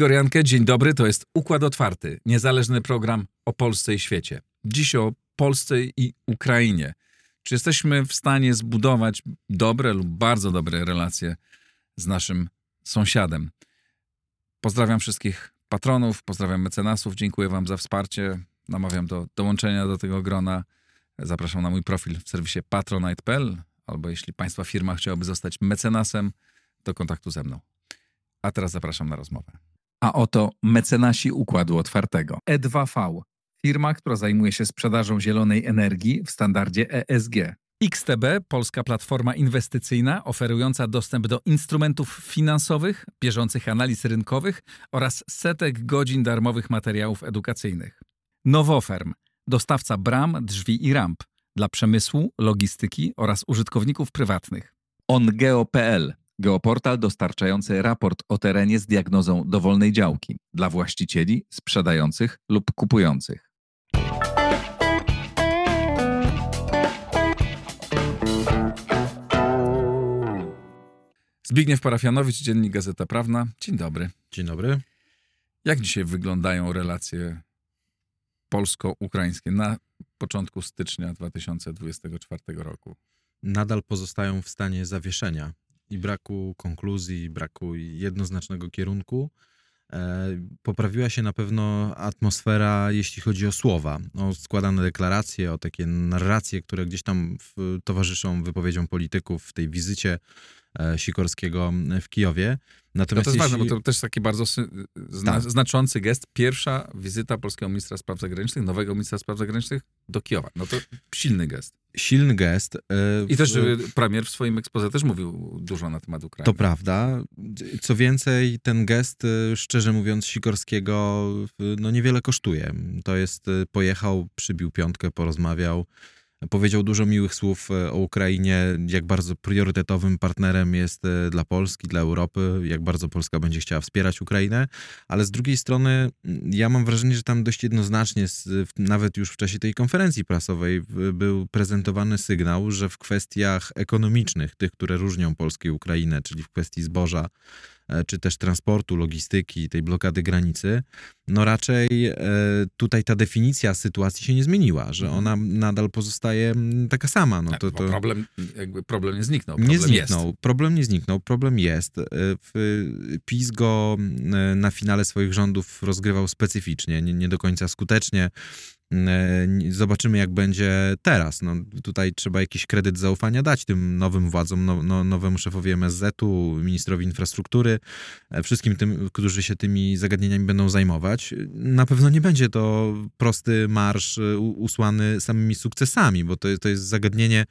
Igor Jankę, dzień dobry. To jest Układ Otwarty, niezależny program o Polsce i świecie. Dziś o Polsce i Ukrainie. Czy jesteśmy w stanie zbudować dobre lub bardzo dobre relacje z naszym sąsiadem? Pozdrawiam wszystkich patronów, pozdrawiam mecenasów, dziękuję Wam za wsparcie. Namawiam do dołączenia do tego grona. Zapraszam na mój profil w serwisie patronite.pl albo jeśli Państwa firma chciałaby zostać mecenasem, do kontaktu ze mną. A teraz zapraszam na rozmowę. A oto mecenasi Układu Otwartego. E2V, firma, która zajmuje się sprzedażą zielonej energii w standardzie ESG. XTB, polska platforma inwestycyjna oferująca dostęp do instrumentów finansowych, bieżących analiz rynkowych oraz setek godzin darmowych materiałów edukacyjnych. Nowoferm, dostawca bram, drzwi i ramp dla przemysłu, logistyki oraz użytkowników prywatnych. OnGeo.pl Geoportal dostarczający raport o terenie z diagnozą dowolnej działki dla właścicieli, sprzedających lub kupujących. Zbigniew Parafianowicz, Dziennik Gazeta Prawna. Dzień dobry. Dzień dobry. Jak dzisiaj wyglądają relacje polsko-ukraińskie na początku stycznia 2024 roku? Nadal pozostają w stanie zawieszenia i braku konkluzji, braku jednoznacznego kierunku. E, poprawiła się na pewno atmosfera, jeśli chodzi o słowa, o składane deklaracje, o takie narracje, które gdzieś tam towarzyszą wypowiedziom polityków w tej wizycie Sikorskiego w Kijowie. Natomiast to jest jeśli... ważne, bo to też taki bardzo zna tak. znaczący gest. Pierwsza wizyta polskiego ministra spraw zagranicznych, nowego ministra spraw zagranicznych do Kijowa. No to silny gest. Silny gest. Yy, I też premier w swoim ekspoze też mówił dużo na temat Ukrainy. To prawda. Co więcej, ten gest, e, szczerze mówiąc, Sikorskiego no niewiele kosztuje. To jest, pojechał, przybił piątkę, porozmawiał. Powiedział dużo miłych słów e, o Ukrainie, jak bardzo priorytetowym partnerem jest e, dla Polski, dla Europy, jak bardzo Polska będzie chciała wspierać Ukrainę, ale z drugiej strony ja mam wrażenie, że tam dość jednoznacznie, nawet już w czasie tej konferencji prasowej, był prezentowany sygnał, że w kwestiach ekonomicznych, tych, które różnią Polskę i Ukrainę, czyli w kwestii zboża, czy też transportu, logistyki, tej blokady granicy, no raczej e, tutaj ta definicja sytuacji się nie zmieniła, że mhm. ona nadal pozostaje mm, taka sama. No tak, to, to... Problem, jakby problem nie zniknął. Problem nie zniknął. Jest. Problem nie zniknął. Problem jest. E, PiS go na finale swoich rządów rozgrywał specyficznie, nie, nie do końca skutecznie. E, zobaczymy, jak będzie teraz. No, tutaj trzeba jakiś kredyt zaufania dać tym nowym władzom, no, no, nowemu szefowi MSZ-u, ministrowi infrastruktury, e, wszystkim tym, którzy się tymi zagadnieniami będą zajmować. Na pewno nie będzie to prosty marsz e, usłany samymi sukcesami, bo to, to jest zagadnienie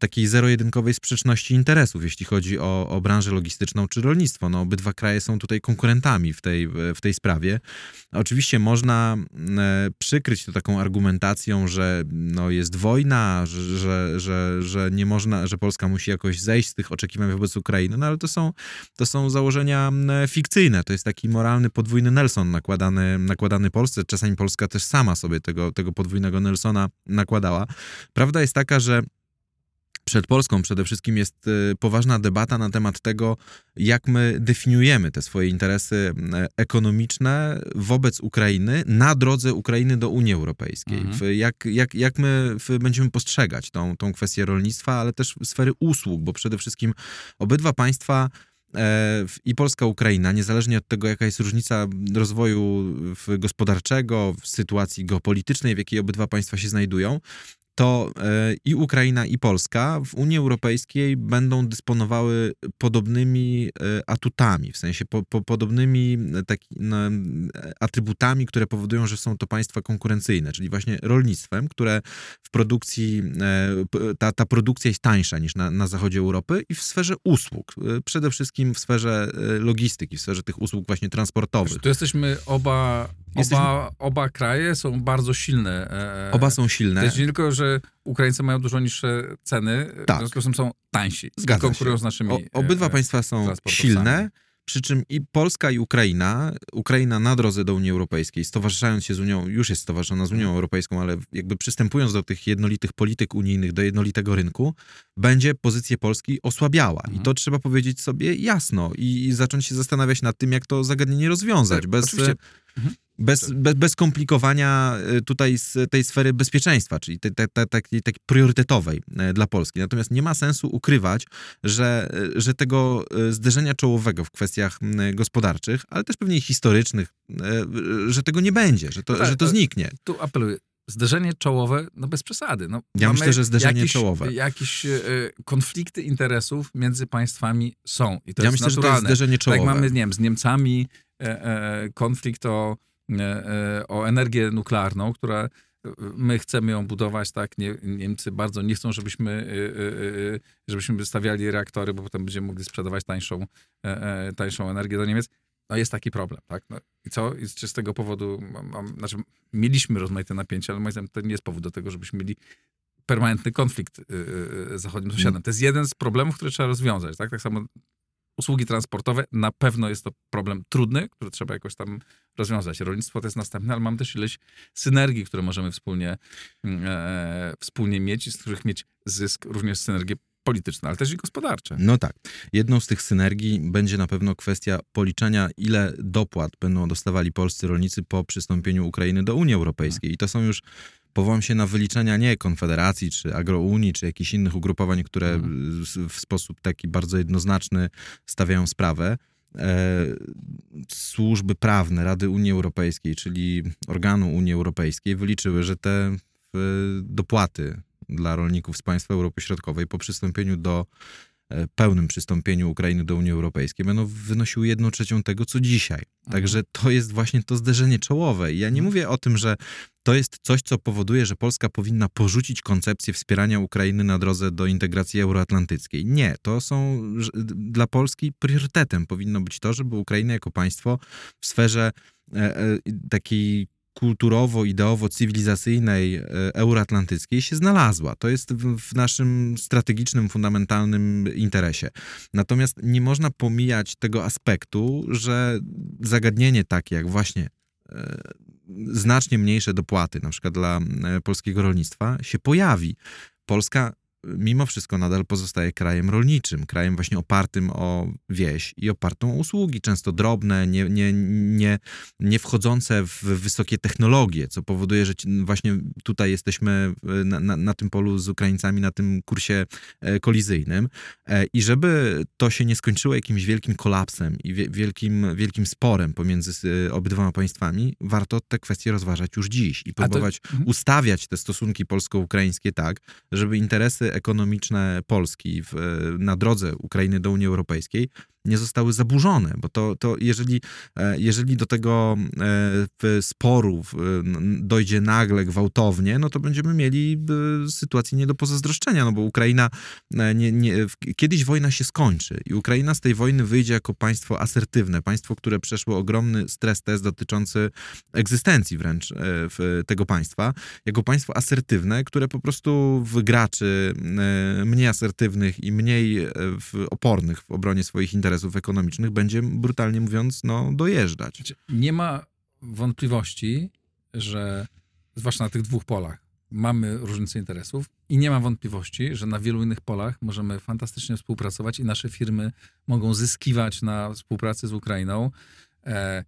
takiej zero-jedynkowej sprzeczności interesów, jeśli chodzi o, o branżę logistyczną czy rolnictwo. No, obydwa kraje są tutaj konkurentami w tej, w tej sprawie. Oczywiście można przykryć to taką argumentacją, że no jest wojna, że, że, że, że nie można, że Polska musi jakoś zejść z tych oczekiwań wobec Ukrainy, no ale to są, to są założenia fikcyjne. To jest taki moralny podwójny Nelson nakładany, nakładany Polsce. Czasami Polska też sama sobie tego, tego podwójnego Nelsona nakładała. Prawda jest taka, że przed Polską przede wszystkim jest e, poważna debata na temat tego, jak my definiujemy te swoje interesy ekonomiczne wobec Ukrainy na drodze Ukrainy do Unii Europejskiej. Mhm. Jak, jak, jak my będziemy postrzegać tą, tą kwestię rolnictwa, ale też sfery usług, bo przede wszystkim obydwa państwa e, i Polska, Ukraina, niezależnie od tego, jaka jest różnica rozwoju gospodarczego, w sytuacji geopolitycznej, w jakiej obydwa państwa się znajdują, to e, i Ukraina, i Polska w Unii Europejskiej będą dysponowały podobnymi e, atutami, w sensie po, po, podobnymi e, taki, no, atrybutami, które powodują, że są to państwa konkurencyjne, czyli właśnie rolnictwem, które w produkcji, ta, ta produkcja jest tańsza niż na, na zachodzie Europy i w sferze usług, przede wszystkim w sferze logistyki, w sferze tych usług właśnie transportowych. Tu jesteśmy oba Jesteśmy... Oba, oba kraje są bardzo silne. Oba są silne. To jest nie tylko, że Ukraińcy mają dużo niższe ceny, tak. w związku z tym są tańsi. Zgadza konkurują się. z naszymi. O, obydwa państwa są silne. Przy czym i Polska, i Ukraina, Ukraina na drodze do Unii Europejskiej, stowarzyszając się z Unią, już jest stowarzyszona z Unią Europejską, ale jakby przystępując do tych jednolitych polityk unijnych, do jednolitego rynku, będzie pozycję Polski osłabiała. I Mhm. to trzeba powiedzieć sobie jasno i, i zacząć się zastanawiać nad tym, jak to zagadnienie rozwiązać. Tak, Bez, oczywiście. Mhm. bez, bez, bez komplikowania y, tutaj z tej sfery bezpieczeństwa, czyli tej, tej, tej, takiej, takiej priorytetowej e, dla Polski. Natomiast nie ma sensu ukrywać, że, e, że tego e, zderzenia czołowego w kwestiach gospodarczych, ale też pewnie historycznych, że tego nie będzie, że to, No tak, że to zniknie. Tu apeluję. Zderzenie czołowe, no bez przesady. No, Ja myślę, że zderzenie jakieś, czołowe. Jakieś konflikty interesów między państwami są. I to ja jest myślę, że to jest naturalne. zderzenie tak czołowe. jak mamy, nie wiem, z Niemcami konflikt o, e, e, o energię nuklearną, która e, my chcemy ją budować, tak, nie, Niemcy bardzo nie chcą, żebyśmy, e, e, e, żebyśmy wystawiali reaktory, bo potem będziemy mogli sprzedawać tańszą, e, e, tańszą energię do Niemiec. No jest taki problem, tak? No, I co? I czy z tego powodu, znaczy mieliśmy rozmaite napięcia, ale moim zdaniem to nie jest powód do tego, żebyśmy mieli permanentny konflikt y, y, z zachodnim sąsiadem. To jest jeden z problemów, który trzeba rozwiązać, tak? Tak samo usługi transportowe, na pewno jest to problem trudny, który trzeba jakoś tam rozwiązać. Rolnictwo to jest następne, ale mam też ileś synergii, które możemy wspólnie, e, wspólnie mieć z których mieć zysk, również synergie polityczne, ale też i gospodarcze. No tak. Jedną z tych synergii będzie na pewno kwestia policzenia, ile dopłat będą dostawali polscy rolnicy po przystąpieniu Ukrainy do Unii Europejskiej. I to są już, powołam się na wyliczenia nie Konfederacji, czy Agrounii, czy jakichś innych ugrupowań, które Mhm. w sposób taki bardzo jednoznaczny stawiają sprawę. E, służby prawne Rady Unii Europejskiej, czyli organu Unii Europejskiej, wyliczyły, że te e, dopłaty dla rolników z państw Europy Środkowej po przystąpieniu do pełnym przystąpieniu Ukrainy do Unii Europejskiej będą wynosiły jedną trzecią tego, co dzisiaj. Także to jest właśnie to zderzenie czołowe. I ja nie Mhm. mówię o tym, że to jest coś, co powoduje, że Polska powinna porzucić koncepcję wspierania Ukrainy na drodze do integracji euroatlantyckiej. Nie, to są dla Polski priorytetem powinno być to, żeby Ukraina jako państwo w sferze e, e, takiej kulturowo-ideowo-cywilizacyjnej e, euroatlantyckiej się znalazła. To jest w, w naszym strategicznym, fundamentalnym interesie. Natomiast nie można pomijać tego aspektu, że zagadnienie takie jak właśnie e, znacznie mniejsze dopłaty, na przykład dla e, polskiego rolnictwa, się pojawi. Polska mimo wszystko nadal pozostaje krajem rolniczym, krajem właśnie opartym o wieś i opartą o usługi, często drobne, nie, nie, nie, nie wchodzące w wysokie technologie, co powoduje, że właśnie tutaj jesteśmy e, na, na, na tym polu z Ukraińcami, na tym kursie e, kolizyjnym. E, I żeby to się nie skończyło jakimś wielkim kolapsem i wie, wielkim, wielkim sporem pomiędzy obydwoma państwami, warto te kwestie rozważać już dziś i A to- próbować Mhm. ustawiać te stosunki polsko-ukraińskie tak, żeby interesy ekonomiczne Polski w, na drodze Ukrainy do Unii Europejskiej nie zostały zaburzone, bo to, to jeżeli, e, jeżeli do tego e, sporu dojdzie nagle, gwałtownie, no to będziemy mieli e, sytuację nie do pozazdroszczenia, no bo Ukraina, nie, nie, kiedyś wojna się skończy i Ukraina z tej wojny wyjdzie jako państwo asertywne, państwo, które przeszło ogromny stres test dotyczący egzystencji wręcz tego państwa, jako państwo asertywne, które po prostu w graczy mniej asertywnych i mniej opornych w obronie swoich interesów ekonomicznych będzie, brutalnie mówiąc, no, dojeżdżać. Znaczy, Nie ma wątpliwości, że zwłaszcza na tych dwóch polach mamy różnice interesów i nie ma wątpliwości, że na wielu innych polach możemy fantastycznie współpracować i nasze firmy mogą zyskiwać na współpracy z Ukrainą. E,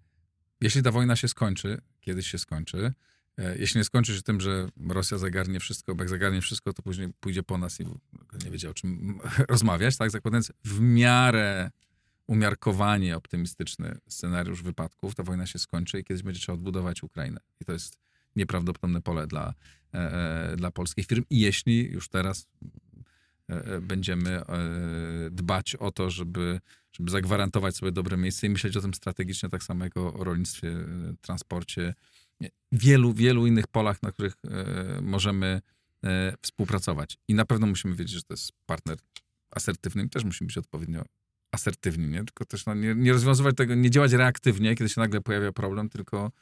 jeśli ta wojna się skończy, kiedyś się skończy, e, jeśli nie skończy się tym, że Rosja zagarnie wszystko, bo jak zagarnie wszystko, to później pójdzie po nas i nie wiedział o czym rozmawiać, tak? Zakładając w miarę umiarkowanie optymistyczny scenariusz wypadków, ta wojna się skończy i kiedyś będzie trzeba odbudować Ukrainę. I to jest nieprawdopodobne pole dla, e, e, dla polskich firm. I jeśli już teraz e, będziemy dbać o to, żeby, żeby zagwarantować sobie dobre miejsce i myśleć o tym strategicznie, tak samo jak o, rolnictwie, transporcie, wielu, wielu innych polach, na których możemy współpracować. I na pewno musimy wiedzieć, że to jest partner asertywny i też musimy być odpowiednio asertywni, nie? Tylko też no, nie, nie rozwiązywać tego, nie działać reaktywnie, kiedy się nagle pojawia problem, tylko,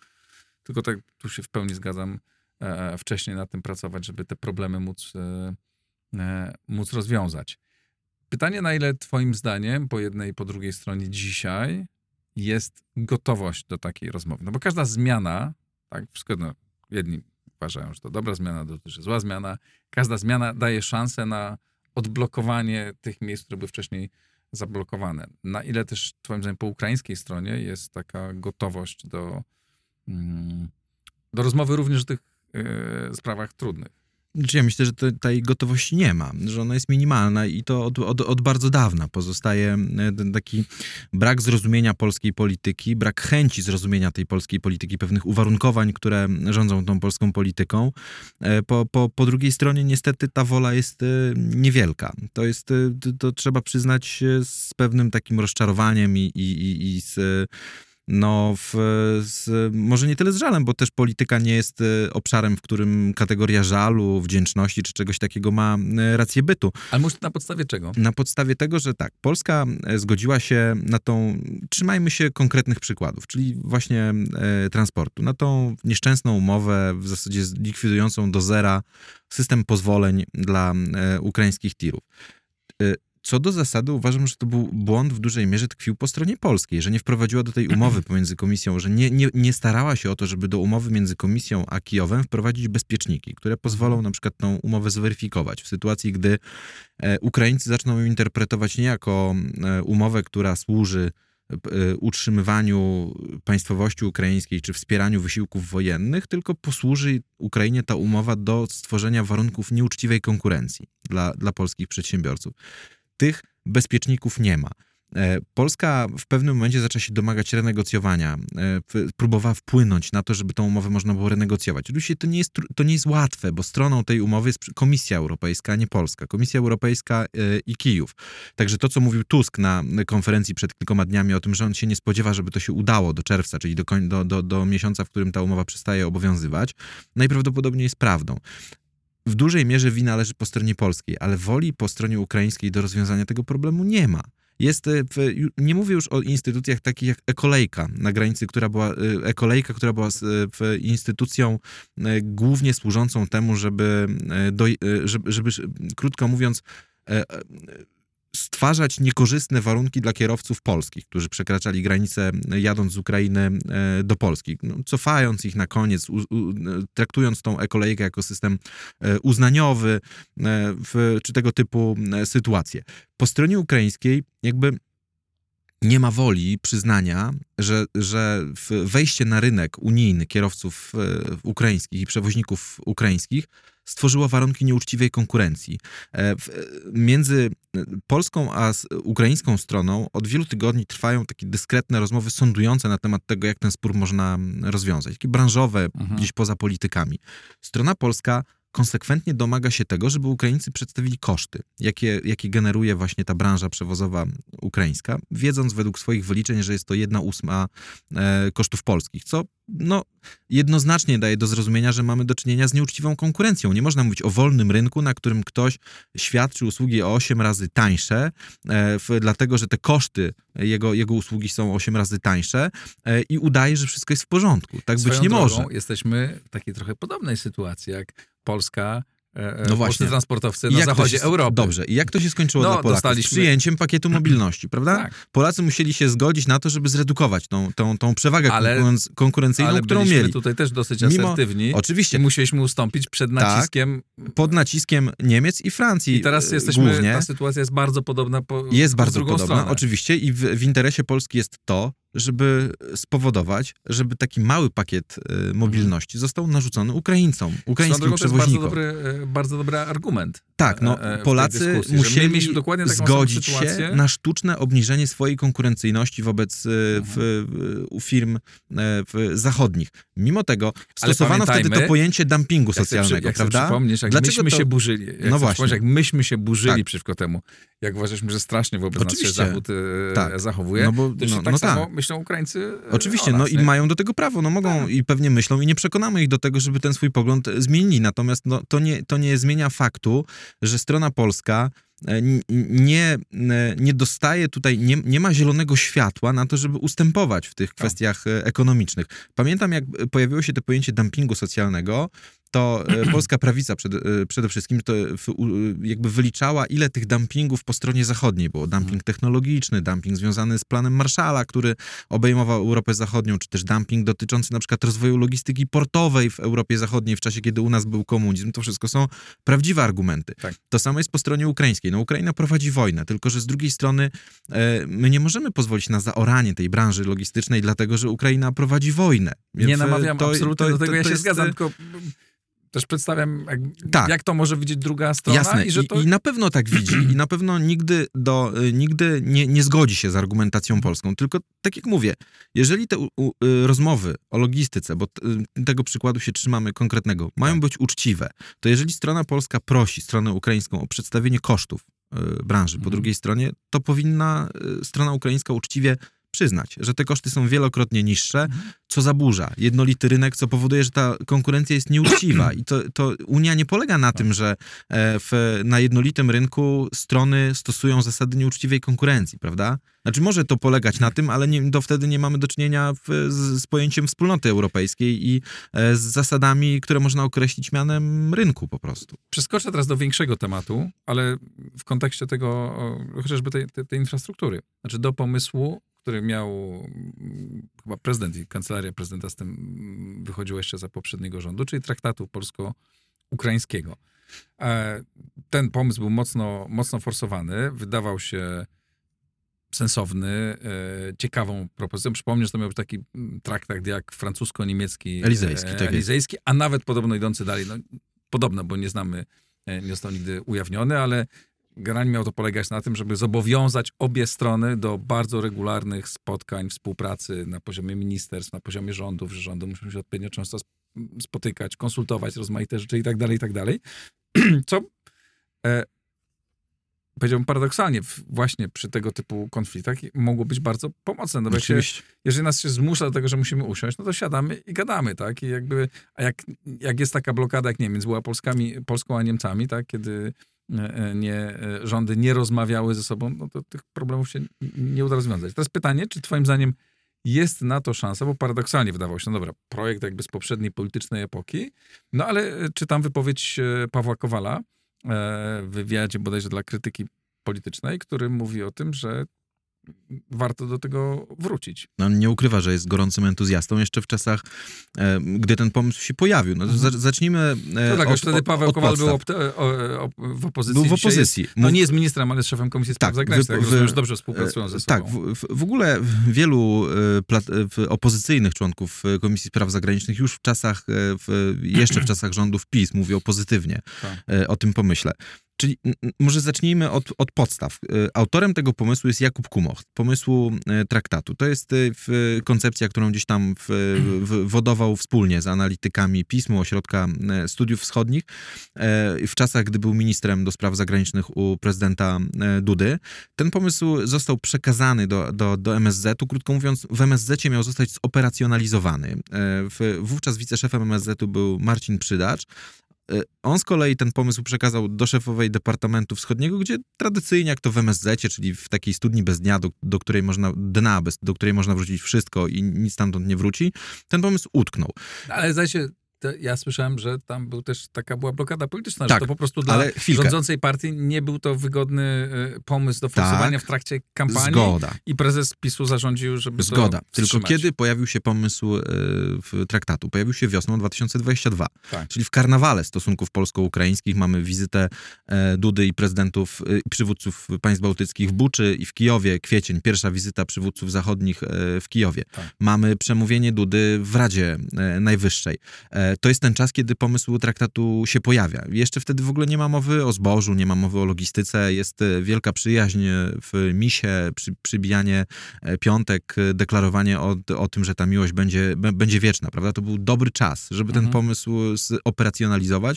tylko tak, tu się w pełni zgadzam, e, wcześniej nad tym pracować, żeby te problemy móc, e, e, móc rozwiązać. Pytanie, na ile twoim zdaniem po jednej i po drugiej stronie dzisiaj jest gotowość do takiej rozmowy? No bo każda zmiana, tak, wszystko, no, jedni uważają, że to dobra zmiana, że zła zmiana. Każda zmiana daje szansę na odblokowanie tych miejsc, które były wcześniej zablokowane. Na ile też, twoim zdaniem, po ukraińskiej stronie jest taka gotowość do, mm, do rozmowy również o tych e, sprawach trudnych? Znaczy ja myślę, że to, tej gotowości nie ma, że ona jest minimalna i to od, od, od, bardzo dawna pozostaje e, ten taki brak zrozumienia polskiej polityki, brak chęci zrozumienia tej polskiej polityki, pewnych uwarunkowań, które rządzą tą polską polityką. E, po, po, po drugiej stronie niestety ta wola jest e, niewielka. To jest, to, to trzeba przyznać z pewnym takim rozczarowaniem i, i, i, i z no, w, z, może nie tyle z żalem, bo też polityka nie jest e, obszarem, w którym kategoria żalu, wdzięczności czy czegoś takiego ma e, rację bytu. Ale może na podstawie czego? Na podstawie tego, że tak, Polska e, zgodziła się na tą, trzymajmy się konkretnych przykładów, czyli właśnie e, transportu, na tą nieszczęsną umowę, w zasadzie likwidującą do zera system pozwoleń dla e, ukraińskich tirów. E, co do zasady uważam, że to był błąd w dużej mierze tkwił po stronie polskiej, że nie wprowadziła do tej umowy pomiędzy komisją, że nie, nie, nie starała się o to, żeby do umowy między komisją a Kijowem wprowadzić bezpiecznniki, które pozwolą na przykład tą umowę zweryfikować. W sytuacji, gdy e, Ukraińcy zaczną ją interpretować nie jako e, umowę, która służy e, utrzymywaniu państwowości ukraińskiej czy wspieraniu wysiłków wojennych, tylko posłuży Ukrainie ta umowa do stworzenia warunków nieuczciwej konkurencji dla, dla polskich przedsiębiorców tych bezpieczników nie ma. E, Polska w pewnym momencie zaczęła się domagać renegocjowania, e, próbowała wpłynąć na to, żeby tą umowę można było renegocjować. Oczywiście to nie jest, to nie jest łatwe, bo stroną tej umowy jest Komisja Europejska, a nie Polska. Komisja Europejska e, i Kijów. Także to, co mówił Tusk na konferencji przed kilkoma dniami o tym, że on się nie spodziewa, żeby to się udało do czerwca, czyli do, do, do, do miesiąca, w którym ta umowa przestaje obowiązywać, najprawdopodobniej jest prawdą w dużej mierze wina leży po stronie polskiej, ale woli po stronie ukraińskiej do rozwiązania tego problemu nie ma. Jest, e, nie mówię już o instytucjach takich jak Ekolejka na granicy, która była, e, Ekolejka, która była e, instytucją głównie służącą temu, żeby, żeby, żeby krótko mówiąc, stwarzać niekorzystne warunki dla kierowców polskich, którzy przekraczali granicę jadąc z Ukrainy e, do Polski, no, cofając ich na koniec, u, u, traktując tą ekolejkę jako system e, uznaniowy, e, w, czy tego typu sytuacje. Po stronie ukraińskiej jakby nie ma woli przyznania, że, że wejście na rynek unijny kierowców ukraińskich i przewoźników ukraińskich stworzyło warunki nieuczciwej konkurencji. E, między polską a ukraińską stroną od wielu tygodni trwają takie dyskretne rozmowy sądujące na temat tego, jak ten spór można rozwiązać. Takie branżowe, mhm. gdzieś poza politykami. Strona polska konsekwentnie domaga się tego, żeby Ukraińcy przedstawili koszty, jakie, jakie generuje właśnie ta branża przewozowa ukraińska, wiedząc według swoich wyliczeń, że jest to jedna ósma e, kosztów polskich, co no, jednoznacznie daje do zrozumienia, że mamy do czynienia z nieuczciwą konkurencją. Nie można mówić o wolnym rynku, na którym ktoś świadczy usługi o 8 razy tańsze, e, w, dlatego że te koszty jego, jego usługi są 8 razy tańsze e, i udaje, że wszystko jest w porządku. Tak Swoją być nie drogą, może. Jesteśmy w takiej trochę podobnej sytuacji, jak Polska E, e, no właśnie. transportowcy na zachodzie się, Europy. Dobrze. I jak to się skończyło no, dla Polaków? Dostaliśmy... Przyjęciem pakietu mobilności, prawda? Tak. Polacy musieli się zgodzić na to, żeby zredukować tą, tą, tą przewagę ale, konkurencyjną, ale którą mieli. tutaj też dosyć asertywni. Mimo, oczywiście. I musieliśmy ustąpić przed tak. naciskiem... Tak, pod naciskiem Niemiec i Francji I teraz jesteśmy, głównie. ta sytuacja jest bardzo podobna po, Jest bardzo podobna, stronę. oczywiście. I w, w interesie Polski jest to, żeby spowodować, żeby taki mały pakiet e, mobilności został narzucony Ukraińcom, ukraińskim przewoźnikom. To jest bardzo dobry, e, bardzo dobry argument. Tak, no e, Polacy musieli zgodzić się na sztuczne obniżenie swojej konkurencyjności wobec w, w, firm w zachodnich. Mimo tego stosowano wtedy to pojęcie dumpingu socjalnego, jak prawda? Przypomnieć, jak Dlaczego myśmy to... się burzyli. Jak no właśnie. Jak myśmy się burzyli tak. przeciwko temu, jak uważaliśmy, że strasznie wobec Oczywiście. nas się Zachód tak. zachowuje, no bo, no, tak no samo tak myślą Ukraińcy. E, Oczywiście, nas, no nie? i mają do tego prawo, no mogą tak. i pewnie myślą i nie przekonamy ich do tego, żeby ten swój pogląd zmienili. Natomiast no, to, nie, to nie zmienia faktu, że strona polska e, nie, e, nie dostaje tutaj, nie, nie ma zielonego światła na to, żeby ustępować w tych tak. kwestiach ekonomicznych. Pamiętam, jak pojawiło się to pojęcie dumpingu socjalnego, to e, polska prawica przede, e, przede wszystkim to jakby wyliczała, ile tych dumpingów po stronie zachodniej było. Dumping technologiczny, dumping związany z planem Marszala, który obejmował Europę Zachodnią, czy też dumping dotyczący na przykład rozwoju logistyki portowej w Europie Zachodniej w czasie, kiedy u nas był komunizm. To wszystko są prawdziwe argumenty. Tak. To samo jest po stronie ukraińskiej. No Ukraina prowadzi wojnę, tylko że z drugiej strony e, my nie możemy pozwolić na zaoranie tej branży logistycznej, dlatego że Ukraina prowadzi wojnę. Nie Więc, namawiam to- absolutnie to- do tego, to- ja się jest, zgadzam, tylko też przedstawiam, jak, Tak. jak to może widzieć druga strona Jasne, i że to... I, na pewno tak widzi i na pewno nigdy, do, y, nigdy nie, nie zgodzi się z argumentacją polską. Tylko tak jak mówię, jeżeli te u, u, y, rozmowy o logistyce, bo t, y, tego przykładu się trzymamy konkretnego, mają być uczciwe, to jeżeli strona polska prosi stronę ukraińską o przedstawienie kosztów branży po Mhm. drugiej stronie, to powinna strona ukraińska uczciwie przyznać, że te koszty są wielokrotnie niższe, co zaburza jednolity rynek, co powoduje, że ta konkurencja jest nieuczciwa. I to, to Unia nie polega na tym, że e, w, na jednolitym rynku strony stosują zasady nieuczciwej konkurencji, prawda? Znaczy może to polegać na tym, ale nie, to wtedy nie mamy do czynienia w, z, z pojęciem wspólnoty europejskiej i e, z zasadami, które można określić mianem rynku po prostu. Przeskoczę teraz do większego tematu, ale w kontekście tego chociażby tej, tej, tej infrastruktury. Znaczy do pomysłu, który miał mm, chyba prezydent i kancelaria prezydenta z tym mm, wychodziła jeszcze za poprzedniego rządu, czyli traktatu polsko-ukraińskiego. E, Ten pomysł był mocno, mocno forsowany, wydawał się sensowny, e, ciekawą propozycją. Przypomnę, że to miał być taki mm, traktat jak francusko-niemiecki, Elizejski, e, tak jest. elizejski, a nawet podobno idący dalej. No, podobno, bo nie znamy, nie został nigdy ujawniony, ale generalnie miał to polegać na tym, żeby zobowiązać obie strony do bardzo regularnych spotkań, współpracy na poziomie ministerstw, na poziomie rządów, że rządy muszą się odpowiednio często sp- spotykać, konsultować rozmaite rzeczy i tak dalej, i tak dalej. Co e, powiedziałbym paradoksalnie, właśnie przy tego typu konfliktach mogło być bardzo pomocne. No bo się, jeżeli nas się zmusza do tego, że musimy usiąść, no to siadamy i gadamy, tak? I jakby, a jak, jak jest taka blokada, jak nie wiem, między była Polskami, Polską a Niemcami, tak? Kiedy nie, e, rządy nie rozmawiały ze sobą, no to tych problemów się nie uda rozwiązać. Teraz pytanie, czy twoim zdaniem jest na to szansa, bo paradoksalnie wydawało się, no dobra, projekt jakby z poprzedniej politycznej epoki, no ale e, czytam wypowiedź e, Pawła Kowala e, w wywiadzie bodajże dla krytyki politycznej, który mówi o tym, że warto do tego wrócić. No, on nie ukrywa, że jest gorącym entuzjastą jeszcze w czasach, e, gdy ten pomysł się pojawił. No, za, zacznijmy e, No tak, od, już wtedy Paweł od Kowal był podstaw. op- o, o, w opozycji. Był w opozycji. Jest, no nie jest ministrem, ale jest szefem Komisji Spraw Tak, Zagranicznych. Tak, że dobrze współpracują ze E, sobą. Tak, w, w, ogóle wielu e, plat, opozycyjnych członków e, Komisji Spraw Zagranicznych już w czasach, e, w, jeszcze w czasach rządów PiS mówią pozytywnie Tak. e, o tym pomyśle. Czyli może zacznijmy od, od podstaw. E, Autorem tego pomysłu jest Jakub Kumoch, pomysłu e, traktatu. To jest w, koncepcja, którą gdzieś tam w, w, wodował wspólnie z analitykami PiSMu, Ośrodka Studiów Wschodnich, w czasach, gdy był ministrem do spraw zagranicznych u prezydenta Dudy. Ten pomysł został przekazany do, do, do MSZ-u. Krótko mówiąc, w MSZ-cie miał zostać zoperacjonalizowany. Wówczas wiceszefem MSZ-u był Marcin Przydacz. E, On z kolei ten pomysł przekazał do szefowej Departamentu Wschodniego, gdzie tradycyjnie, jak to w MSZ-cie, czyli w takiej studni bez dnia, do, do której można, dna, bez, do której można wrzucić wszystko i nic stamtąd nie wróci, ten pomysł utknął. Ale zdaje się, te, ja słyszałem, że tam był też taka była blokada polityczna, Tak, że to po prostu dla rządzącej partii nie był to wygodny e, pomysł do forsowania Tak. w trakcie kampanii. Zgoda. I prezes PiSu zarządził, żeby Zgoda. to Tylko wstrzymać. kiedy pojawił się pomysł e, w traktatu? Pojawił się wiosną 2022. Tak. Czyli w karnawale stosunków polsko-ukraińskich mamy wizytę e, Dudy i prezydentów i przywódców państw bałtyckich w Buczy i w Kijowie. Kwiecień, pierwsza wizyta przywódców zachodnich w Kijowie. Tak. Mamy przemówienie Dudy w Radzie Najwyższej. E, to jest ten czas, kiedy pomysł traktatu się pojawia. Jeszcze wtedy w ogóle nie ma mowy o zbożu, nie ma mowy o logistyce. Jest e, wielka przyjaźń w misie, przy, przybijanie e, piątek, e, deklarowanie o, o tym, że ta miłość będzie, będzie wieczna, prawda? To był dobry czas, żeby ten Mhm. pomysł operacjonalizować.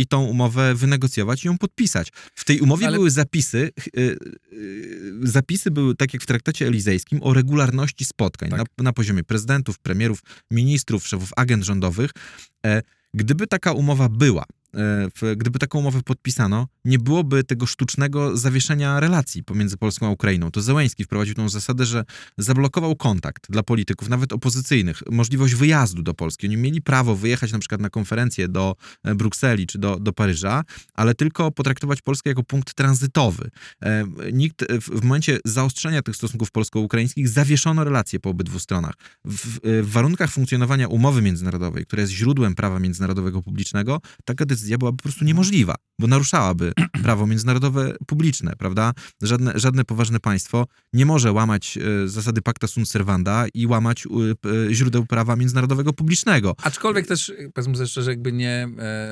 I tą umowę wynegocjować i ją podpisać. W tej umowie Ale- były zapisy, ch- y, y, zapisy były, tak jak w traktacie elizejskim, o regularności spotkań Tak. na, na poziomie prezydentów, premierów, ministrów, szefów agent rządowych. E, Gdyby taka umowa była gdyby taką umowę podpisano, nie byłoby tego sztucznego zawieszenia relacji pomiędzy Polską a Ukrainą. To Zełęński wprowadził tą zasadę, że zablokował kontakt dla polityków, nawet opozycyjnych, możliwość wyjazdu do Polski. Oni mieli prawo wyjechać na przykład na konferencję do e, Brukseli czy do, do Paryża, ale tylko potraktować Polskę jako punkt tranzytowy. E, nikt w momencie zaostrzenia tych stosunków polsko-ukraińskich zawieszono relacje po obydwu stronach. W, w warunkach funkcjonowania umowy międzynarodowej, która jest źródłem prawa międzynarodowego publicznego, taka decyzja byłaby po prostu niemożliwa, bo naruszałaby prawo międzynarodowe publiczne, prawda? Żadne, żadne poważne państwo nie może łamać e, zasady pacta sunt servanda i łamać e, źródeł prawa międzynarodowego publicznego. Aczkolwiek też, powiedzmy sobie szczerze, jakby nie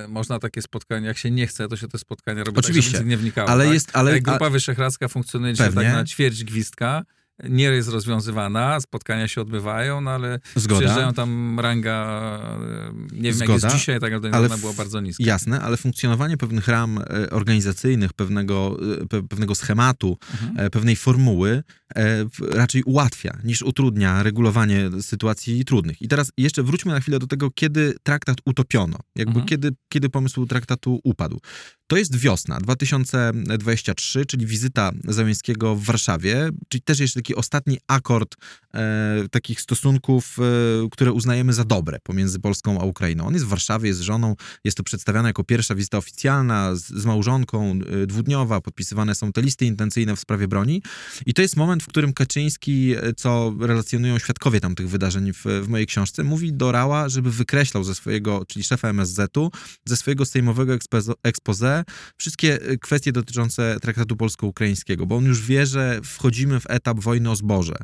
można takie spotkania, jak się nie chce, to się te spotkania robi Oczywiście, tak, nie wnikało. ale tak? jest, ale, Jak Grupa Wyszehradzka funkcjonuje dzisiaj tak na ćwierć gwizdka, nie jest rozwiązywana, spotkania się odbywają, no ale Zgoda. przyjeżdżają tam ranga, nie wiem Zgoda, jak jest dzisiaj, tak naprawdę ona była bardzo niska. Jasne, ale funkcjonowanie pewnych ram e, organizacyjnych, pewnego, e, pewnego schematu, mhm. E, pewnej formuły raczej ułatwia niż utrudnia regulowanie sytuacji trudnych. I teraz jeszcze wróćmy na chwilę do tego, kiedy traktat utopiono, jakby mhm. kiedy, kiedy pomysł traktatu upadł. To jest wiosna 2023, czyli wizyta Załęskiego w Warszawie, czyli też jeszcze taki ostatni akord e, takich stosunków, e, które uznajemy za dobre pomiędzy Polską a Ukrainą. On jest w Warszawie, jest z żoną, jest to przedstawiane jako pierwsza wizyta oficjalna z, z małżonką, e, dwudniowa, podpisywane są te listy intencyjne w sprawie broni i to jest moment, w którym Kaczyński, e, co relacjonują świadkowie tamtych wydarzeń w, w mojej książce, mówi do Rała, żeby wykreślał ze swojego, czyli szefa MSZ-u, ze swojego sejmowego wszystkie y, kwestie dotyczące traktatu polsko-ukraińskiego, bo on już wie, że wchodzimy w etap wojny o zboże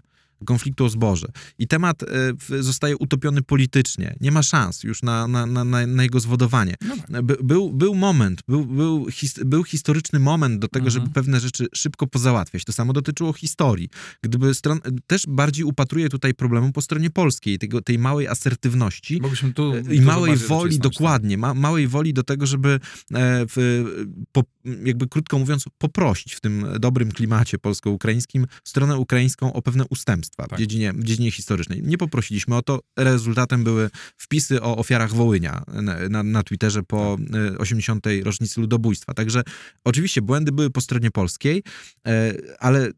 konfliktu o zboże. I temat e, zostaje utopiony politycznie. Nie ma szans już na, na, na, na jego zwodowanie. No tak. By, był, był moment, był, był, his, był historyczny moment do tego, mhm. żeby pewne rzeczy szybko pozałatwiać. To samo dotyczyło historii. Gdyby stron, też bardziej upatruje tutaj problemu po stronie polskiej, tego, tej małej asertywności tu, e, i małej woli, dokładnie, ma, małej woli do tego, żeby e, w, po, jakby krótko mówiąc, poprosić w tym dobrym klimacie polsko-ukraińskim stronę ukraińską o pewne ustępstwa tak. w, dziedzinie, w dziedzinie historycznej. Nie poprosiliśmy o to. Rezultatem były wpisy o ofiarach Wołynia na, na, Twitterze po 80. E, rocznicy ludobójstwa. Także oczywiście błędy były po stronie polskiej, e, ale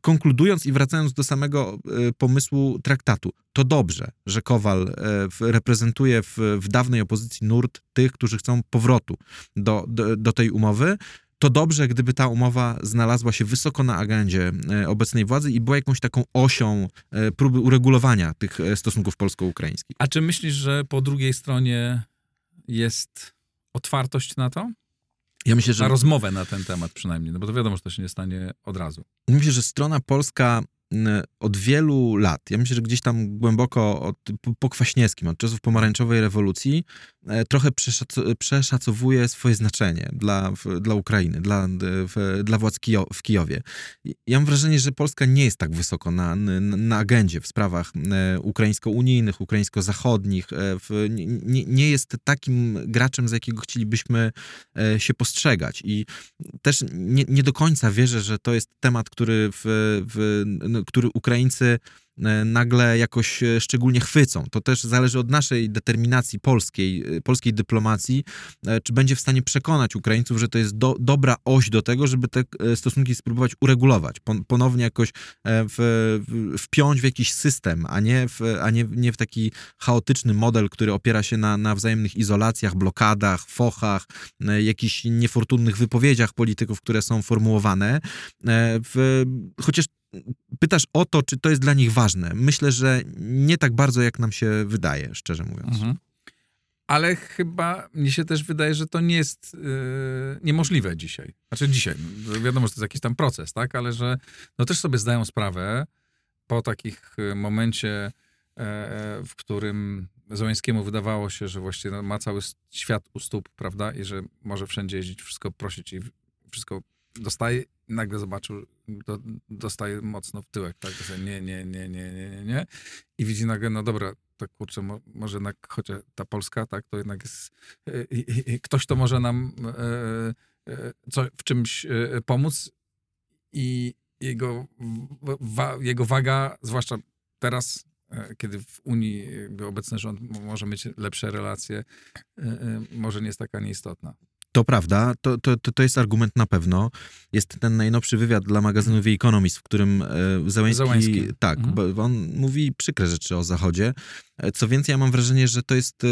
konkludując i wracając do samego e, pomysłu traktatu, to dobrze, że Kowal reprezentuje w, w dawnej opozycji nurt tych, którzy chcą powrotu do, do, do tej umowy to dobrze, gdyby ta umowa znalazła się wysoko na agendzie e, obecnej władzy i była jakąś taką osią e, próby uregulowania tych e, stosunków polsko-ukraińskich. A czy myślisz, że po drugiej stronie jest otwartość na to? Ja myślę, że... Na rozmowę na ten temat przynajmniej, no bo to wiadomo, że to się nie stanie od razu. Myślę, że strona polska od wielu lat, ja myślę, że gdzieś tam głęboko od, po, po Kwaśniewskim, od czasów pomarańczowej rewolucji, e, trochę przeszac przeszacowuje swoje znaczenie dla, w, dla Ukrainy, dla, w, dla władz Kijo w Kijowie. Ja mam wrażenie, że Polska nie jest tak wysoko na, na, agendzie w sprawach e, ukraińsko-unijnych, ukraińsko-zachodnich. E, nie, nie jest takim graczem, za jakiego chcielibyśmy się postrzegać. I też nie, nie do końca wierzę, że to jest temat, który w, w który Ukraińcy E, nagle jakoś e, szczególnie chwycą. To też zależy od naszej determinacji polskiej, e, polskiej dyplomacji, czy będzie w stanie przekonać Ukraińców, że to jest do, dobra oś do tego, żeby te stosunki spróbować uregulować, ponownie jakoś w, wpiąć w jakiś system, a nie w, a nie, nie w taki chaotyczny model, który opiera się na, na wzajemnych izolacjach, blokadach, fochach, jakichś niefortunnych wypowiedziach polityków, które są formułowane. W, chociaż pytasz o to, czy to jest dla nich ważne. Myślę, że nie tak bardzo, jak nam się wydaje, szczerze mówiąc. Mhm. Ale chyba mi się też wydaje, że to nie jest yy, niemożliwe dzisiaj. Znaczy dzisiaj, wiadomo, że to jest jakiś tam proces, tak? Ale że no też sobie zdają sprawę po takich y, momencie, e, e, w którym Zołańskiemu wydawało się, że właściwie no, ma cały świat u stóp, prawda? I że może wszędzie jeździć, wszystko prosić i wszystko dostaje, nagle zobaczył, do, dostaje mocno w tyłek, tak, że nie, nie, nie, nie, nie, nie, nie. I widzi nagle, no dobra, tak kurczę, mo, może jednak, chociaż ta Polska, tak, to jednak jest, e, ktoś to może nam e, e, co, w czymś pomóc i jego, wa, jego waga, zwłaszcza teraz kiedy w Unii obecny rząd może mieć lepsze relacje, może nie jest taka nieistotna. To prawda, to, to, to, jest argument na pewno. Jest ten najnowszy wywiad dla magazynu The Economist, w którym e, Załęski, Załęski. tak, Mhm. bo on mówi przykre rzeczy o Zachodzie. E, Co więcej, ja mam wrażenie, że to jest e,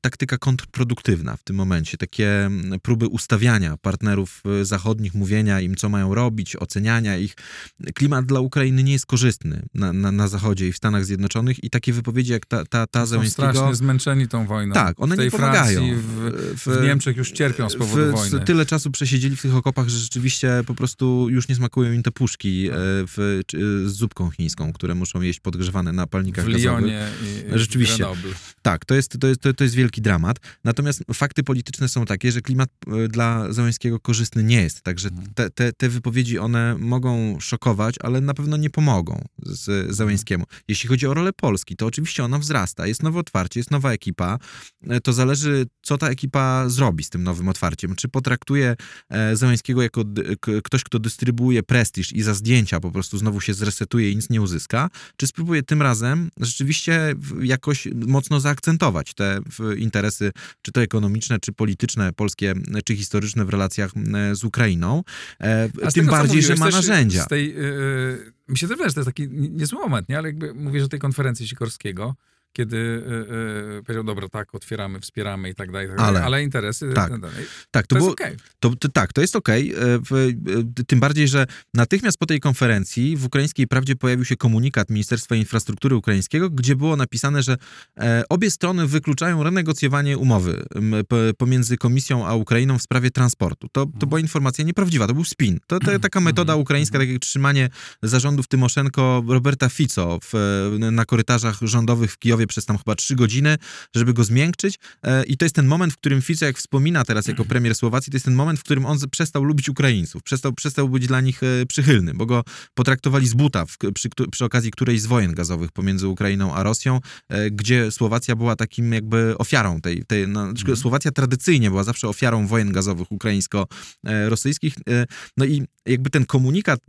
taktyka kontrproduktywna w tym momencie. Takie próby ustawiania partnerów e, zachodnich, mówienia im, co mają robić, oceniania ich. Klimat dla Ukrainy nie jest korzystny na, na, na Zachodzie i w Stanach Zjednoczonych i takie wypowiedzi jak ta, ta, ta Są strasznie zmęczeni tą wojną. Tak, one w tej nie pomagają. Francji, w, w Niemczech już cierpią z powodu w, wojny. Tyle czasu przesiedzieli w tych okopach, że rzeczywiście po prostu już nie smakują im te puszki e, w, czy, z zupką chińską, które muszą jeść podgrzewane na palnikach w. Lyonie i Rzeczywiście. Grenoble. Tak, to jest, to, jest, to, jest wielki dramat. Natomiast fakty polityczne są takie, że klimat e, dla Załęskiego korzystny nie jest. Także Mhm. te, te, te wypowiedzi, one mogą szokować, ale na pewno nie pomogą z Załęskiemu. Jeśli chodzi o rolę Polski, to oczywiście ona wzrasta. Jest nowe otwarcie, jest nowa ekipa. E, To zależy, co ta ekipa zrobi z tym nowym otwarciem. Czy potraktuje e, Załęskiego jako ktoś, kto dystrybuuje prestiż i za zdjęcia po prostu znowu się zresetuje i nic nie uzyska, czy spróbuje tym razem rzeczywiście jakoś mocno zaakcentować te interesy, czy to ekonomiczne, czy polityczne, polskie, czy historyczne w relacjach z Ukrainą. E, A Tym bardziej, że mówiłeś, ma też narzędzia. Z tej, yy, mi się wydaje, że to jest taki nie- niezły moment, nie? ale jakby mówisz o tej konferencji Sikorskiego, kiedy yy, powiedział, dobra, tak, otwieramy, wspieramy i tak dalej, tak Ale- ale interesy... tak. tak dalej. Tak, To, to, jest było, okej. To, to, tak, to jest okej. E, e, Tym bardziej, że natychmiast po tej konferencji w Ukraińskiej Prawdzie pojawił się komunikat Ministerstwa Infrastruktury Ukraińskiego, gdzie było napisane, że e, obie strony wykluczają renegocjowanie umowy pomiędzy Komisją a Ukrainą w sprawie transportu. To, to była informacja nieprawdziwa, to był spin. To, to taka metoda ukraińska, tak jak trzymanie zarządów Tymoszenko Roberta Fico w, na korytarzach rządowych w Kijowie przez tam chyba trzy godziny, żeby go zmiękczyć. E, I to jest ten moment, w którym Fico, jak wspomina teraz jako premier Słowacji, to jest ten moment, w którym on przestał lubić Ukraińców, przestał, przestał być dla nich e, przychylny, bo go potraktowali z buta w, przy, przy okazji którejś z wojen gazowych pomiędzy Ukrainą a Rosją, e, gdzie Słowacja była takim jakby ofiarą tej, tej no, znaczy Słowacja tradycyjnie była zawsze ofiarą wojen gazowych ukraińsko-rosyjskich. No i jakby ten komunikat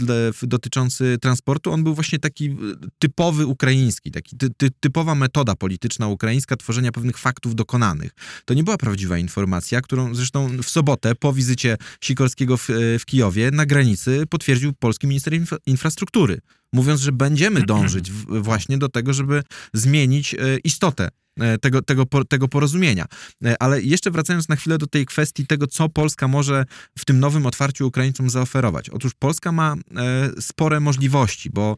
dotyczący transportu, on był właśnie taki typowy ukraiński, taki ty, ty, typowa metoda polityczna ukraińska tworzenia pewnych faktów dokonanych. To nie była prawdziwa informacja, którą zresztą w sobotę po wizycie Sikorskiego w, w Kijowie na granicy potwierdził polski minister infra, infrastruktury, mówiąc, że będziemy dążyć właśnie do tego, żeby zmienić e, istotę e, tego, tego, po- tego porozumienia. E, Ale jeszcze wracając na chwilę do tej kwestii tego, co Polska może w tym nowym otwarciu Ukraińcom zaoferować. Otóż Polska ma e, spore możliwości, bo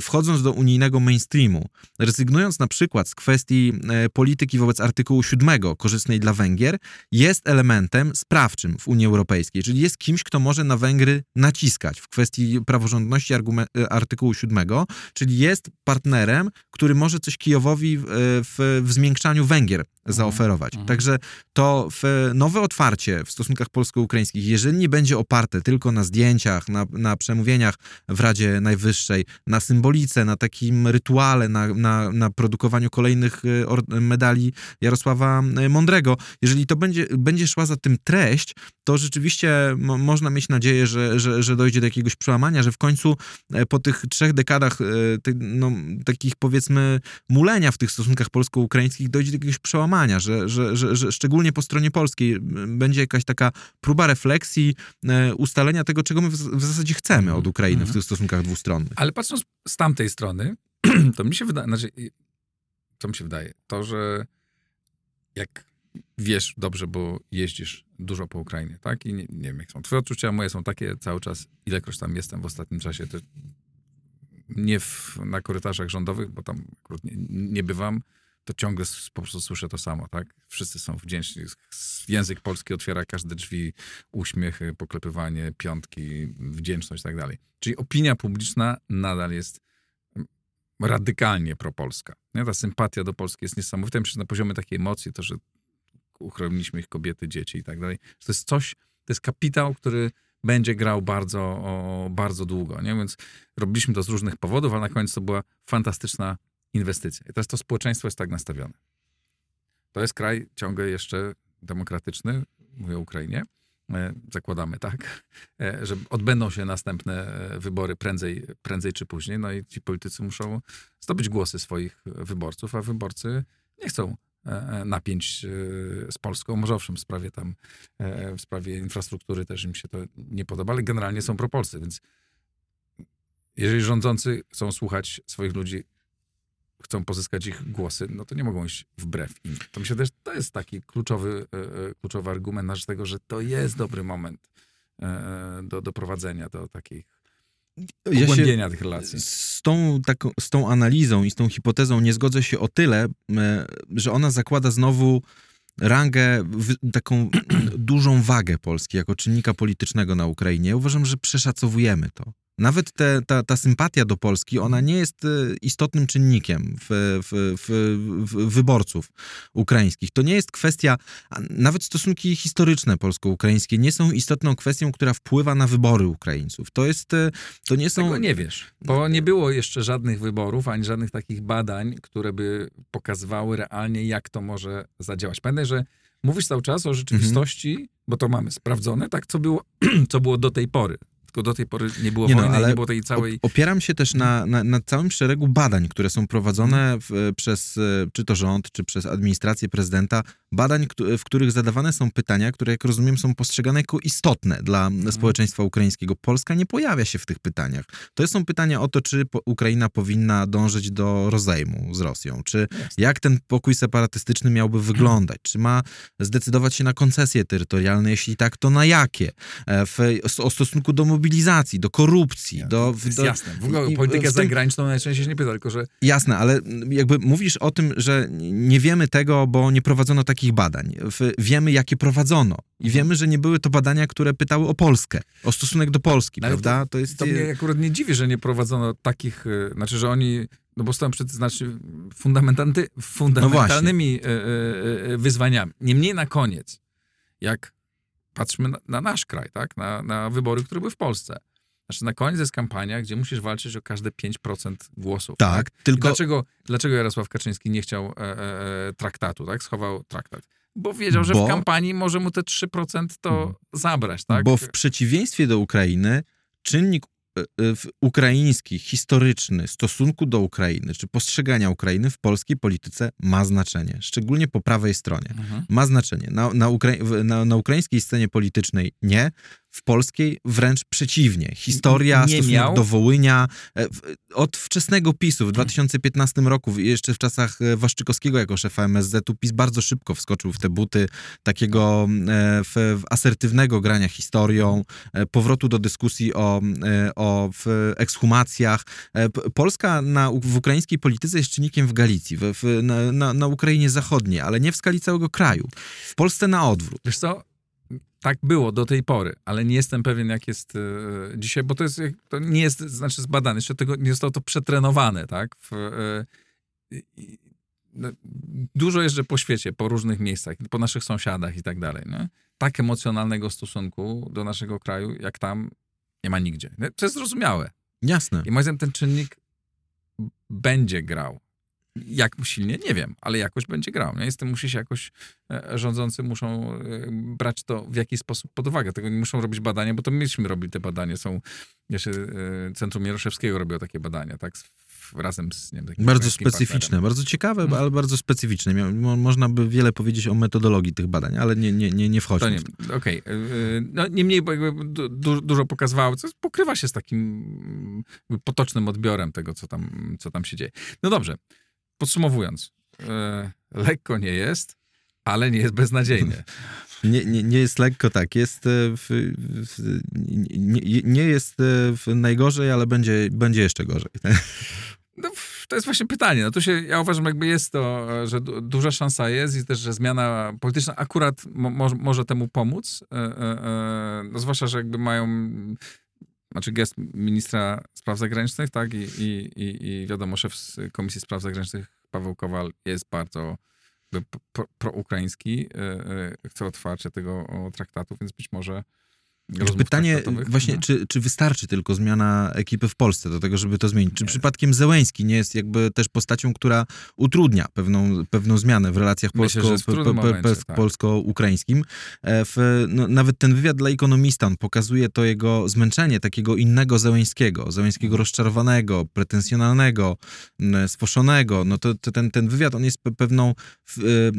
wchodząc do unijnego mainstreamu, rezygnując na przykład z kwestii e, polityki wobec artykułu 7 korzystnej dla Węgier, jest elementem sprawczym w Unii Europejskiej, czyli jest kimś, kto może na Węgry naciskać w kwestii praworządności e, artykułu 7, czyli jest partnerem, który może coś Kijowowi w, w, w zmiękczaniu Węgier zaoferować. Mhm. Także to nowe otwarcie w stosunkach polsko-ukraińskich, jeżeli nie będzie oparte tylko na zdjęciach, na, na przemówieniach w Radzie Najwyższej, na symbolice, na takim rytuale, na, na, na produkowaniu kolejnych or- medali Jarosława e, Mądrego, jeżeli to będzie, będzie szła za tym treść, to rzeczywiście mo- można mieć nadzieję, że, że, że dojdzie do jakiegoś przełamania, że w końcu e, po tych trzech dekadach e, no, takich powiedzmy mulenia w tych stosunkach polsko-ukraińskich dojdzie do jakiegoś przełamania, że, że, że, że szczególnie po stronie polskiej będzie jakaś taka próba refleksji, e, ustalenia tego, czego my w, w zasadzie chcemy od Ukrainy w Mhm. tych stosunkach dwustronnych. Ale patrząc z tamtej strony, to mi się wydaje, znaczy, co mi się wydaje, to, że jak wiesz dobrze, bo jeździsz dużo po Ukrainie, tak? I nie, nie wiem, jak są twoje odczucia, moje są takie cały czas, ilekroć tam jestem w ostatnim czasie, to nie w, na korytarzach rządowych, bo tam akurat nie, nie bywam, to ciągle po prostu słyszę to samo, tak? Wszyscy są wdzięczni. Język polski otwiera każde drzwi, uśmiechy, poklepywanie, piątki, wdzięczność i tak dalej. Czyli opinia publiczna nadal jest radykalnie propolska. Nie? Ta sympatia do Polski jest niesamowita. Myślę, na poziomie takiej emocji, to, że uchroniliśmy ich kobiety, dzieci i tak dalej. To jest coś, to jest kapitał, który będzie grał bardzo, o, bardzo długo. Nie? Więc robiliśmy to z różnych powodów, ale na koniec to była fantastyczna inwestycja. I teraz to społeczeństwo jest tak nastawione. To jest kraj ciągle jeszcze demokratyczny, mówię o Ukrainie, e, zakładamy, tak, e, że odbędą się następne e, wybory prędzej, prędzej czy później, no i ci politycy muszą zdobyć głosy swoich wyborców, a wyborcy nie chcą napięć z Polską. Może owszem, w sprawie tam, w sprawie infrastruktury też im się to nie podoba, ale generalnie są propolscy, więc jeżeli rządzący chcą słuchać swoich ludzi, chcą pozyskać ich głosy, no to nie mogą iść wbrew im. To myślę też, to jest taki kluczowy, e, e, kluczowy argument na rzecz tego, że to jest dobry moment e, do, do prowadzenia do takich Ja pogłębienia tych relacji. z tą, taką, z tą analizą i z tą hipotezą nie zgodzę się o tyle, że ona zakłada znowu rangę, taką dużą wagę Polski jako czynnika politycznego na Ukrainie. Ja uważam, że przeszacowujemy to. Nawet te, ta, ta sympatia do Polski, ona nie jest e, istotnym czynnikiem w, w, w, wyborców ukraińskich. To nie jest kwestia, nawet stosunki historyczne polsko-ukraińskie nie są istotną kwestią, która wpływa na wybory Ukraińców. To jest, e, to nie są... Tego nie wiesz, bo nie było jeszcze żadnych wyborów, ani żadnych takich badań, które by pokazywały realnie, jak to może zadziałać. Pamiętaj, że mówisz cały czas o rzeczywistości, Mhm. bo to mamy sprawdzone, tak, co było, co było do tej pory. Tylko do tej pory nie było Nie no, wojny, ale nie było tej całej... Opieram się też na, na, na całym szeregu badań, które są prowadzone w, przez e, czy to rząd, czy przez administrację prezydenta. Badań, w których zadawane są pytania, które, jak rozumiem, są postrzegane jako istotne dla społeczeństwa ukraińskiego. Polska nie pojawia się w tych pytaniach. To są pytania o to, czy Ukraina powinna dążyć do rozejmu z Rosją, czy jak ten pokój separatystyczny miałby wyglądać, czy ma zdecydować się na koncesje terytorialne, jeśli tak, to na jakie? E, W, o stosunku do mobilizacji, do korupcji, Nie, do... to do jasne. W ogóle i- politykę tym- zagraniczną najczęściej się nie pyta, tylko że Jasne, ale jakby mówisz o tym, że nie wiemy tego, bo nie prowadzono takich badań. Wiemy, jakie prowadzono. I wiemy, że nie były to badania, które pytały o Polskę, o stosunek do Polski, No ale prawda? To, jest... to mnie akurat nie dziwi, że nie prowadzono takich, e, znaczy, że oni, no bo stoją przed znaczy, fundamentanty, fundamentalnymi e, wyzwaniami. Niemniej na koniec, jak patrzmy na, na nasz kraj, tak, na, na wybory, które były w Polsce. Znaczy na koniec jest kampania, gdzie musisz walczyć o każde 5% głosów. Tak, I tylko... Dlaczego, dlaczego Jarosław Kaczyński nie chciał e, e, e, traktatu, tak? Schował traktat. Bo wiedział, że Bo- w kampanii może mu te 3% to Mhm. zabrać, tak? Bo w przeciwieństwie do Ukrainy, czynnik ukraiński, historyczny stosunku do Ukrainy, czy postrzegania Ukrainy w polskiej polityce ma znaczenie, szczególnie po prawej stronie. Mhm. ma znaczenie. Na, na, Ukrai- na, na ukraińskiej scenie politycznej nie, w polskiej wręcz przeciwnie. Historia, Nie stosunek miał. do Wołynia, e, od wczesnego PiSu w 2015 roku, jeszcze w czasach e, Waszczykowskiego jako szefa MSZ-u, PiS bardzo szybko wskoczył w te buty takiego e, w, w asertywnego grania historią, powrotu do dyskusji o, o w ekshumacjach. Polska na, w ukraińskiej polityce jest czynnikiem w Galicji, w, na, na, na Ukrainie Zachodniej, ale nie w skali całego kraju. W Polsce na odwrót. Wiesz co? Tak było do tej pory, ale nie jestem pewien, jak jest e, dzisiaj, bo to jest, to nie jest, znaczy zbadane, jeszcze tego, nie zostało to przetrenowane, tak? W, e, i- no, dużo jeżdżę po świecie, po różnych miejscach, po naszych sąsiadach i tak dalej, nie? Tak emocjonalnego stosunku do naszego kraju, jak tam, nie ma nigdzie. To jest zrozumiałe. Jasne. I moim zdaniem ten czynnik będzie grał. Jak silnie, nie wiem, ale jakoś będzie grał. Nie? Jestem, musi się jakoś, e, rządzący muszą e, brać to w jakiś sposób pod uwagę. Tego nie muszą robić badania, bo to myśmy robili te badania. Są, jeszcze Centrum Jaroszewskiego robiło takie badania, tak? Z- Razem z, nie wiem, Bardzo specyficzne, partnerem. bardzo ciekawe, Mhm. ale bardzo specyficzne. Mo- Można by wiele powiedzieć o metodologii tych badań, ale nie, nie, nie, nie To wchodźmy. nie, to. okej. e, e, No, niemniej du, du, dużo pokazywało, co pokrywa się z takim potocznym odbiorem tego, co tam, co tam się dzieje. No dobrze, podsumowując. E, lekko nie jest, ale nie jest beznadziejny. Nie, nie, nie jest lekko tak. Jest e, w, w, nie, nie jest e, w najgorzej, ale będzie, będzie jeszcze gorzej. No, to jest właśnie pytanie. No tu się, ja uważam, jakby jest to, że du, duża szansa jest i też, że zmiana polityczna akurat mo, może temu pomóc. E, e, e, no, zwłaszcza, że jakby mają znaczy gest ministra spraw zagranicznych, tak, i, i, i, i wiadomo, szef Komisji Spraw Zagranicznych Paweł Kowal jest bardzo jakby pro, proukraiński, e, e, chce otwarcie tego traktatu, więc być może Pytanie właśnie, Mhm. czy, czy wystarczy tylko zmiana ekipy w Polsce do tego, żeby to zmienić? Czy Nie. przypadkiem Zełęński nie jest jakby też postacią, która utrudnia pewną, pewną zmianę w relacjach tak. polsko-ukraińskim? E, W, no, nawet ten wywiad dla Ekonomista on pokazuje to jego zmęczenie takiego innego Zełęńskiego, Zełęńskiego Mhm. rozczarowanego, pretensjonalnego, sfoszonego. No to, to ten, ten wywiad, on jest pe- pewną... e, e,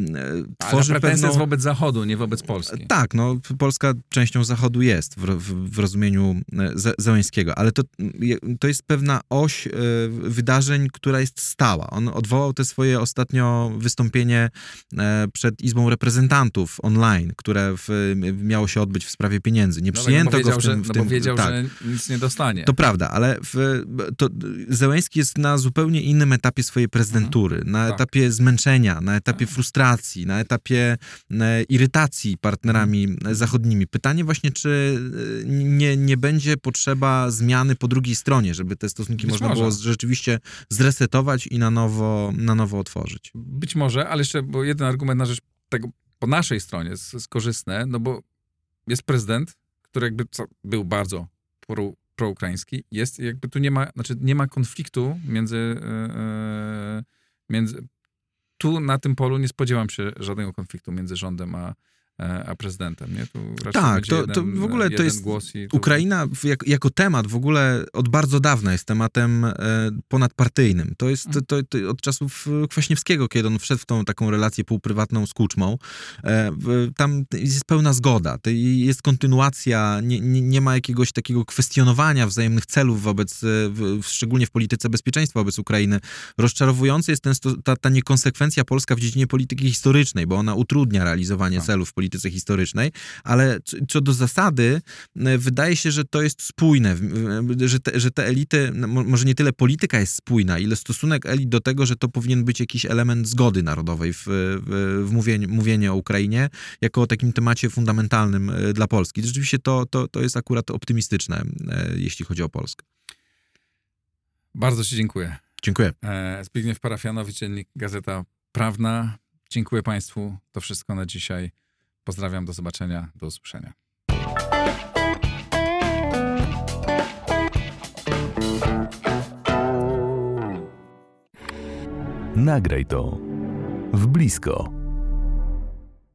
Ale Tworzy pretensja pewną... jest wobec Zachodu, nie wobec Polski. Tak, no Polska częścią Zachodu jest w, w, w rozumieniu e, Ze- Zełęńskiego, ale to, to jest pewna oś e, wydarzeń, która jest stała. On odwołał te swoje ostatnio wystąpienie e, przed Izbą Reprezentantów online, które w, miało się odbyć w sprawie pieniędzy. Nie No przyjęto no go w tym... że, w no tym bo wiedział, tak. że nic nie dostanie. To prawda, ale w, to jest na zupełnie innym etapie swojej prezydentury. Na Tak. etapie zmęczenia, na etapie frustracji, na etapie irytacji partnerami Mhm. zachodnimi. Pytanie właśnie, czy nie, nie będzie potrzeba zmiany po drugiej stronie, żeby te stosunki Być można może. było rzeczywiście zresetować i na nowo, na nowo otworzyć. Być może, ale jeszcze, bo jeden argument na rzecz tego po naszej stronie jest, jest korzystny, no bo jest prezydent, który jakby co, był bardzo pro, proukraiński, jest jakby tu nie ma, znaczy nie ma konfliktu między, e, między tu na tym polu nie spodziewam się żadnego konfliktu między rządem a, e, a prezydentem, nie? Tak, to- jeden, to w ogóle to jeden jest tu, Ukraina jak, jako temat w ogóle od bardzo dawna jest tematem e, ponadpartyjnym. To jest to, to, to od czasów e, Kwaśniewskiego, kiedy on wszedł w tą taką relację półprywatną z Kuczmą. E, tam jest pełna zgoda. To jest kontynuacja, nie, nie, nie ma jakiegoś takiego kwestionowania wzajemnych celów wobec, e, w, szczególnie w polityce bezpieczeństwa wobec Ukrainy. Rozczarowujący jest ten, ta, ta niekonsekwencja polska w dziedzinie polityki historycznej, bo ona utrudnia realizowanie Tak. celów w polityce historycznej, ale co, do zasady, e, wydaje się, że to jest spójne, w- że te, że te elity, mo- może nie tyle polityka jest spójna, ile stosunek elit do tego, że to powinien być jakiś element zgody narodowej w, w, w mówieniu, mówienie o Ukrainie, jako o takim temacie fundamentalnym e, dla Polski. Rzeczywiście to, to, to jest akurat optymistyczne, e, jeśli chodzi o Polskę. Bardzo ci dziękuję. Dziękuję. E, Zbigniew Parafianowicz, dziennik Gazeta Prawna. Dziękuję Państwu. To wszystko na dzisiaj. Pozdrawiam, do zobaczenia, do usłyszenia. Nagraj to w blisko.